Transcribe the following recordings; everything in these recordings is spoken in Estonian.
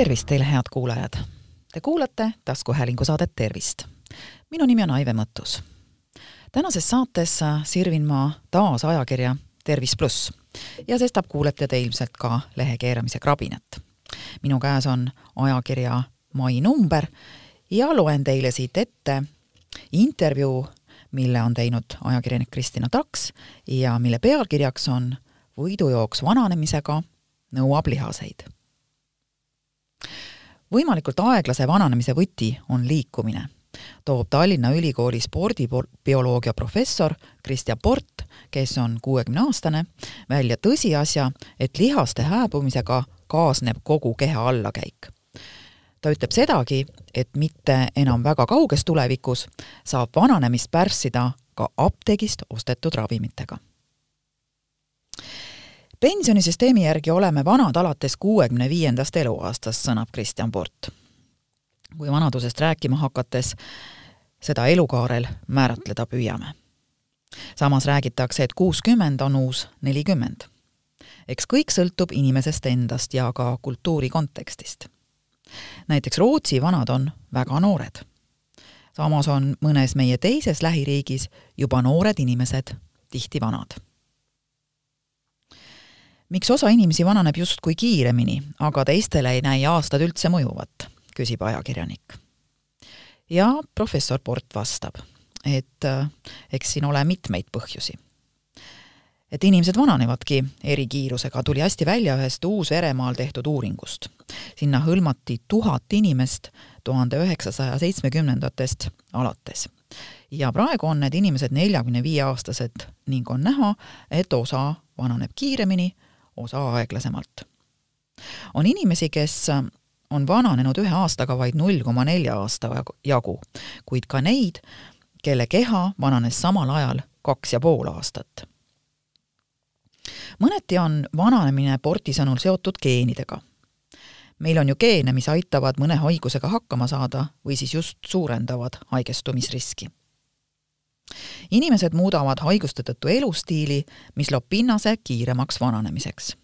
tervist teile, head kuulajad! Te kuulate taskuhäälingu saadet Tervist. minu nimi on Aive Mõttus. tänases saates sirvin ma taas ajakirja Tervis pluss ja sestap kuulete te ilmselt ka lehe keeramise krabinat. minu käes on ajakirja mai number ja loen teile siit ette intervjuu, mille on teinud ajakirjanik Kristina Taks ja mille pealkirjaks on Võidujooks vananemisega nõuab lihaseid võimalikult aeglase vananemise võti on liikumine, toob Tallinna Ülikooli spordibioloogia professor Kristjan Port, kes on kuuekümneaastane, välja tõsiasja, et lihaste hääbumisega kaasneb kogu keha allakäik. ta ütleb sedagi, et mitte enam väga kauges tulevikus saab vananemist pärssida ka apteegist ostetud ravimitega pensionisüsteemi järgi oleme vanad alates kuuekümne viiendast eluaastast, sõnab Kristjan Port. kui vanadusest rääkima hakates seda elukaarel määratleda püüame. samas räägitakse, et kuuskümmend on uus nelikümmend. eks kõik sõltub inimesest endast ja ka kultuuri kontekstist. näiteks Rootsi vanad on väga noored. samas on mõnes meie teises lähiriigis juba noored inimesed tihti vanad miks osa inimesi vananeb justkui kiiremini, aga teistele ei näi aastad üldse mõjuvat, küsib ajakirjanik. ja professor Port vastab, et äh, eks siin ole mitmeid põhjusi. et inimesed vananevadki erikiirusega, tuli hästi välja ühest Uus-Veremaal tehtud uuringust. sinna hõlmati tuhat inimest tuhande üheksasaja seitsmekümnendatest alates ja praegu on need inimesed neljakümne viie aastased ning on näha, et osa vananeb kiiremini, osa aeglasemalt. on inimesi, kes on vananenud ühe aastaga vaid null koma nelja aasta jagu, kuid ka neid, kelle keha vananes samal ajal kaks ja pool aastat. mõneti on vananemine Porti sõnul seotud geenidega. meil on ju geene, mis aitavad mõne haigusega hakkama saada või siis just suurendavad haigestumisriski inimesed muudavad haiguste tõttu elustiili, mis loob pinnase kiiremaks vananemiseks.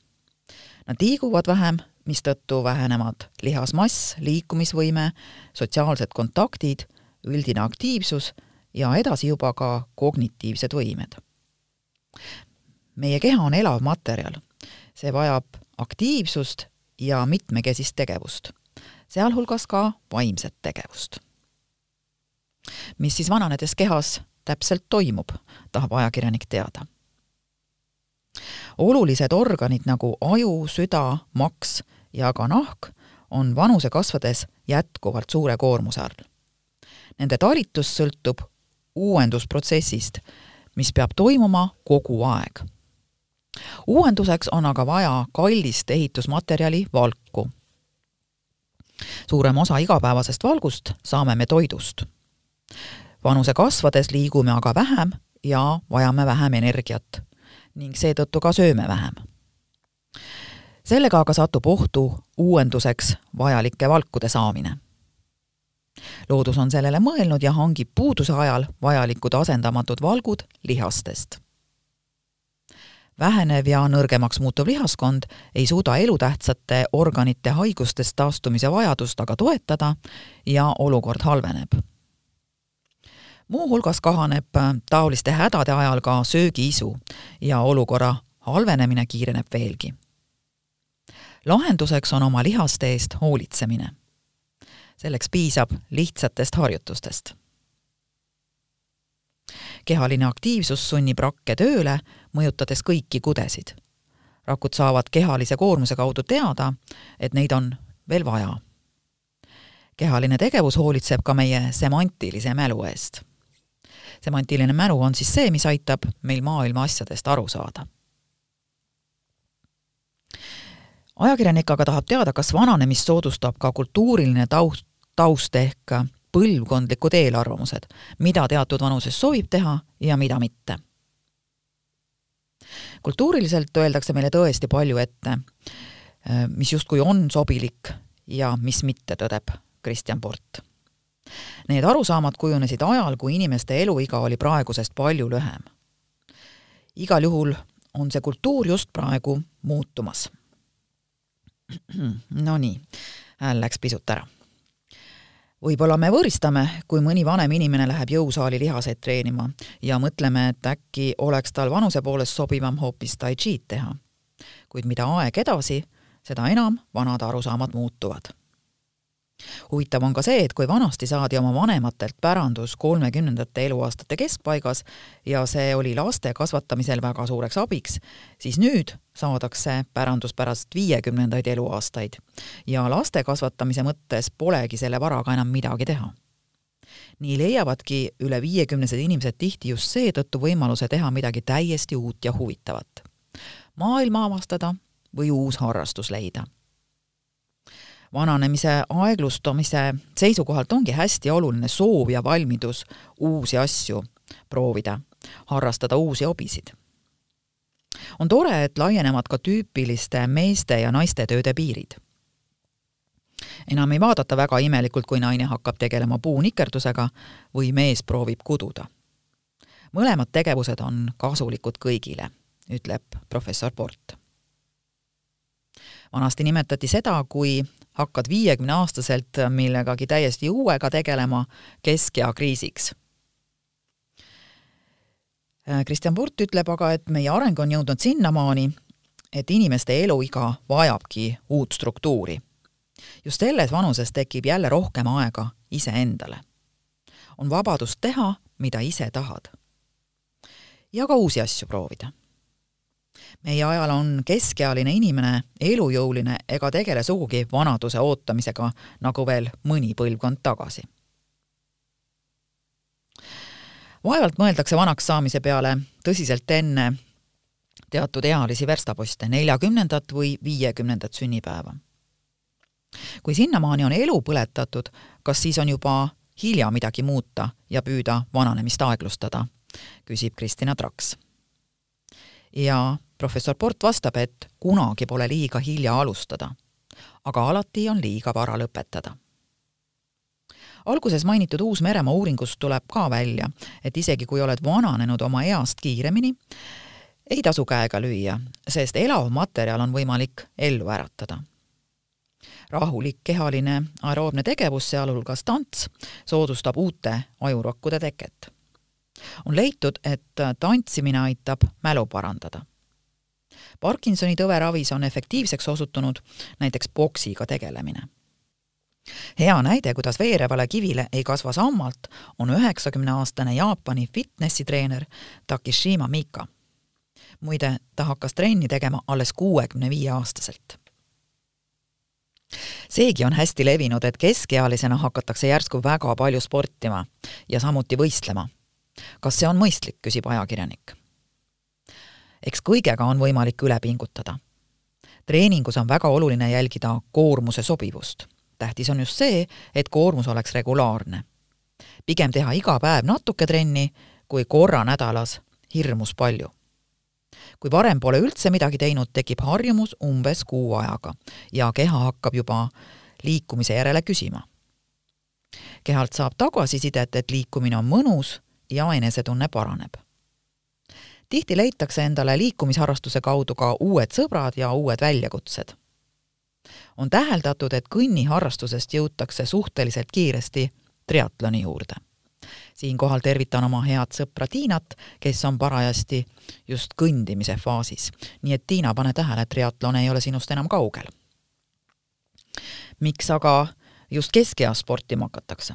Nad liiguvad vähem, mistõttu vähenevad lihasmass, liikumisvõime, sotsiaalsed kontaktid, üldine aktiivsus ja edasi juba ka kognitiivsed võimed. meie keha on elav materjal. see vajab aktiivsust ja mitmekesist tegevust, sealhulgas ka vaimset tegevust. mis siis vananedes kehas täpselt toimub, tahab ajakirjanik teada. Olulised organid nagu aju, süda, maks ja ka nahk on vanuse kasvades jätkuvalt suure koormuse all. Nende talitus sõltub uuendusprotsessist, mis peab toimuma kogu aeg. uuenduseks on aga vaja kallist ehitusmaterjali valku. suurem osa igapäevasest valgust saame me toidust vanuse kasvades liigume aga vähem ja vajame vähem energiat ning seetõttu ka sööme vähem. sellega aga satub ohtu uuenduseks vajalike valkude saamine. loodus on sellele mõelnud ja hangib puuduse ajal vajalikud asendamatud valgud lihastest. vähenev ja nõrgemaks muutuv lihaskond ei suuda elutähtsate organite haigustest taastumise vajadust aga toetada ja olukord halveneb muuhulgas kahaneb äh, taoliste hädade ajal ka söögiisu ja olukorra halvenemine kiireneb veelgi. lahenduseks on oma lihaste eest hoolitsemine. selleks piisab lihtsatest harjutustest. kehaline aktiivsus sunnib rakke tööle, mõjutades kõiki kudesid. rakud saavad kehalise koormuse kaudu teada, et neid on veel vaja kehaline tegevus hoolitseb ka meie semantilise mälu eest semantiline mälu on siis see, mis aitab meil maailma asjadest aru saada. ajakirjanik aga tahab teada, kas vananemist soodustab ka kultuuriline taust, taust ehk põlvkondlikud eelarvamused, mida teatud vanuses sobib teha ja mida mitte. kultuuriliselt öeldakse meile tõesti palju ette, mis justkui on sobilik ja mis mitte, tõdeb Kristjan Port Need arusaamad kujunesid ajal, kui inimeste eluiga oli praegusest palju lühem. igal juhul on see kultuur just praegu muutumas. Nonii, hääl läks pisut ära. võib-olla me võõristame, kui mõni vanem inimene läheb jõusaali lihaseid treenima ja mõtleme, et äkki oleks tal vanuse poolest sobivam hoopis tai chi'd teha. kuid mida aeg edasi, seda enam vanad arusaamad muutuvad huvitav on ka see, et kui vanasti saadi oma vanematelt pärandus kolmekümnendate eluaastate keskpaigas ja see oli laste kasvatamisel väga suureks abiks, siis nüüd saadakse pärandus pärast viiekümnendaid eluaastaid ja laste kasvatamise mõttes polegi selle varaga enam midagi teha. nii leiavadki üle viiekümnesed inimesed tihti just seetõttu võimaluse teha midagi täiesti uut ja huvitavat. maailma avastada või uus harrastus leida vananemise aeglustumise seisukohalt ongi hästi oluline soov ja valmidus uusi asju proovida, harrastada uusi hobisid. on tore, et laienevad ka tüüpiliste meeste ja naiste tööde piirid. enam ei vaadata väga imelikult, kui naine hakkab tegelema puunikerdusega või mees proovib kududa. mõlemad tegevused on kasulikud kõigile, ütleb professor Port vanasti nimetati seda, kui hakkad viiekümneaastaselt millegagi täiesti uuega tegelema keskea kriisiks. Kristjan Purt ütleb aga, et meie areng on jõudnud sinnamaani, et inimeste eluiga vajabki uut struktuuri. just selles vanuses tekib jälle rohkem aega iseendale. on vabadust teha, mida ise tahad. ja ka uusi asju proovida meie ajal on keskealine inimene elujõuline ega tegele sugugi vanaduse ootamisega, nagu veel mõni põlvkond tagasi. vaevalt mõeldakse vanaks saamise peale tõsiselt enne teatud ealisi verstaposte, neljakümnendat või viiekümnendat sünnipäeva. kui sinnamaani on elu põletatud, kas siis on juba hilja midagi muuta ja püüda vananemist aeglustada, küsib Kristina Traks. Ja professor Port vastab, et kunagi pole liiga hilja alustada, aga alati on liiga vara lõpetada. alguses mainitud Uus-Meremaa uuringust tuleb ka välja, et isegi kui oled vananenud oma east kiiremini, ei tasu käega lüüa, sest elav materjal on võimalik ellu äratada. rahulik kehaline aeroobne tegevus, sealhulgas tants, soodustab uute ajurakkude teket. On leitud, et tantsimine aitab mälu parandada Parkinsoni tõveravis on efektiivseks osutunud näiteks poksiga tegelemine. hea näide, kuidas veerevale kivile ei kasva sammalt, on üheksakümneaastane Jaapani fitnessitreener Takishima Mika. muide, ta hakkas trenni tegema alles kuuekümne viie aastaselt seegi on hästi levinud, et keskealisena hakatakse järsku väga palju sportima ja samuti võistlema. Kas see on mõistlik, küsib ajakirjanik eks kõigega on võimalik üle pingutada. treeningus on väga oluline jälgida koormuse sobivust. tähtis on just see, et koormus oleks regulaarne. pigem teha iga päev natuke trenni, kui korra nädalas hirmus palju. kui varem pole üldse midagi teinud, tekib harjumus umbes kuu ajaga ja keha hakkab juba liikumise järele küsima. kehalt saab tagasisidet, et liikumine on mõnus ja enesetunne paraneb tihti leitakse endale liikumisharrastuse kaudu ka uued sõbrad ja uued väljakutsed. on täheldatud, et kõnniharrastusest jõutakse suhteliselt kiiresti triatloni juurde. siinkohal tervitan oma head sõpra Tiinat, kes on parajasti just kõndimise faasis. nii et Tiina, pane tähele, triatlon ei ole sinust enam kaugel. miks aga just keskeas sportima hakatakse?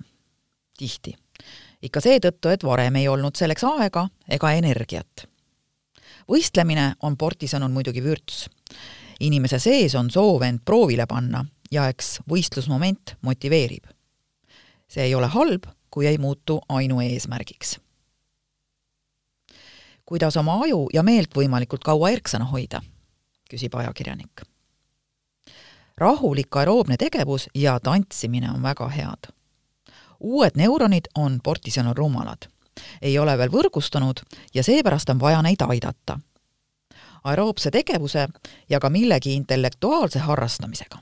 tihti ikka seetõttu, et varem ei olnud selleks aega ega energiat võistlemine on Porti sõnul muidugi vürts. inimese sees on soov end proovile panna ja eks võistlusmoment motiveerib. see ei ole halb, kui ei muutu ainueesmärgiks. kuidas oma aju ja meelt võimalikult kaua erksana hoida, küsib ajakirjanik. rahulik aeroobne tegevus ja tantsimine on väga head. Uued neuronid on Porti sõnul rumalad ei ole veel võrgustunud ja seepärast on vaja neid aidata. aeroobse tegevuse ja ka millegi intellektuaalse harrastamisega.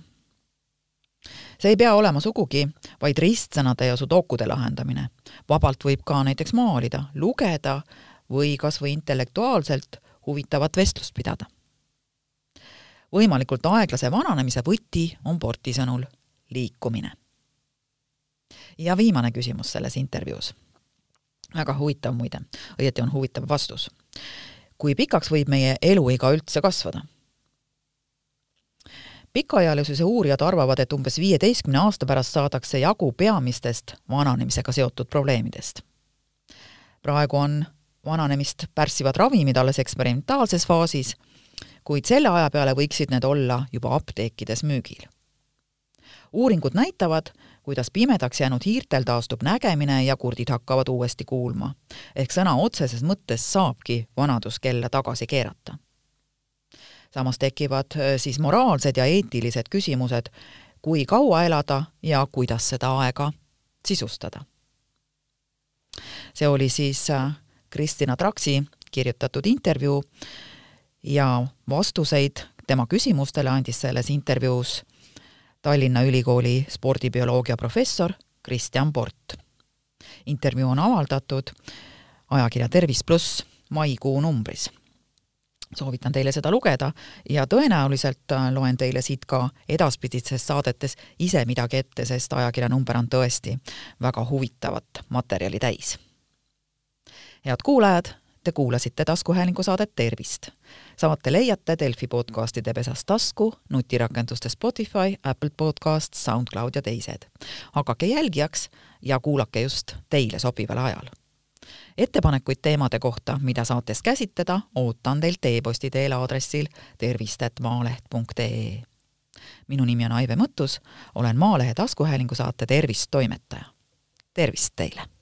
see ei pea olema sugugi vaid ristsõnade ja sudokude lahendamine. vabalt võib ka näiteks maalida, lugeda või kas või intellektuaalselt huvitavat vestlust pidada. võimalikult aeglase vananemise võti on Porti sõnul liikumine. Ja viimane küsimus selles intervjuus. väga huvitav muide, õieti on huvitav vastus. kui pikaks võib meie eluiga üldse kasvada? pikaealisuse uurijad arvavad, et umbes viieteistkümne aasta pärast saadakse jagu peamistest vananemisega seotud probleemidest. praegu on vananemist pärssivad ravimid alles eksperimentaalses faasis, kuid selle aja peale võiksid need olla juba apteekides müügil. Uuringud näitavad, kuidas pimedaks jäänud hiirtel taastub nägemine ja kurdid hakkavad uuesti kuulma. ehk sõna otseses mõttes saabki vanaduskella tagasi keerata samas tekivad äh, siis moraalsed ja eetilised küsimused, kui kaua elada ja kuidas seda aega sisustada. see oli siis äh, Kristina Traksi kirjutatud intervjuu ja vastuseid tema küsimustele andis selles intervjuus Tallinna Ülikooli spordibioloogia professor Kristjan Port. intervjuu on avaldatud ajakirja Tervis pluss maikuu numbris soovitan teile seda lugeda ja tõenäoliselt äh, loen teile siit ka edaspidistes saadetes ise midagi ette, sest ajakirja number on tõesti väga huvitavat materjali täis. head kuulajad, te kuulasite taskuhäälingu saadet Tervist. saate leiate Delfi podcastide pesas tasku, nutirakenduste Spotify, Apple Podcast, SoundCloud ja teised. hakake jälgijaks ja kuulake just teile sobival ajal ettepanekuid teemade kohta, mida saates käsitleda, ootan teilt e-posti teel aadressil tervist.maaleht.ee. minu nimi on Aive Mõttus, olen Maalehe taskuhäälingu saate Tervist toimetaja. tervist teile!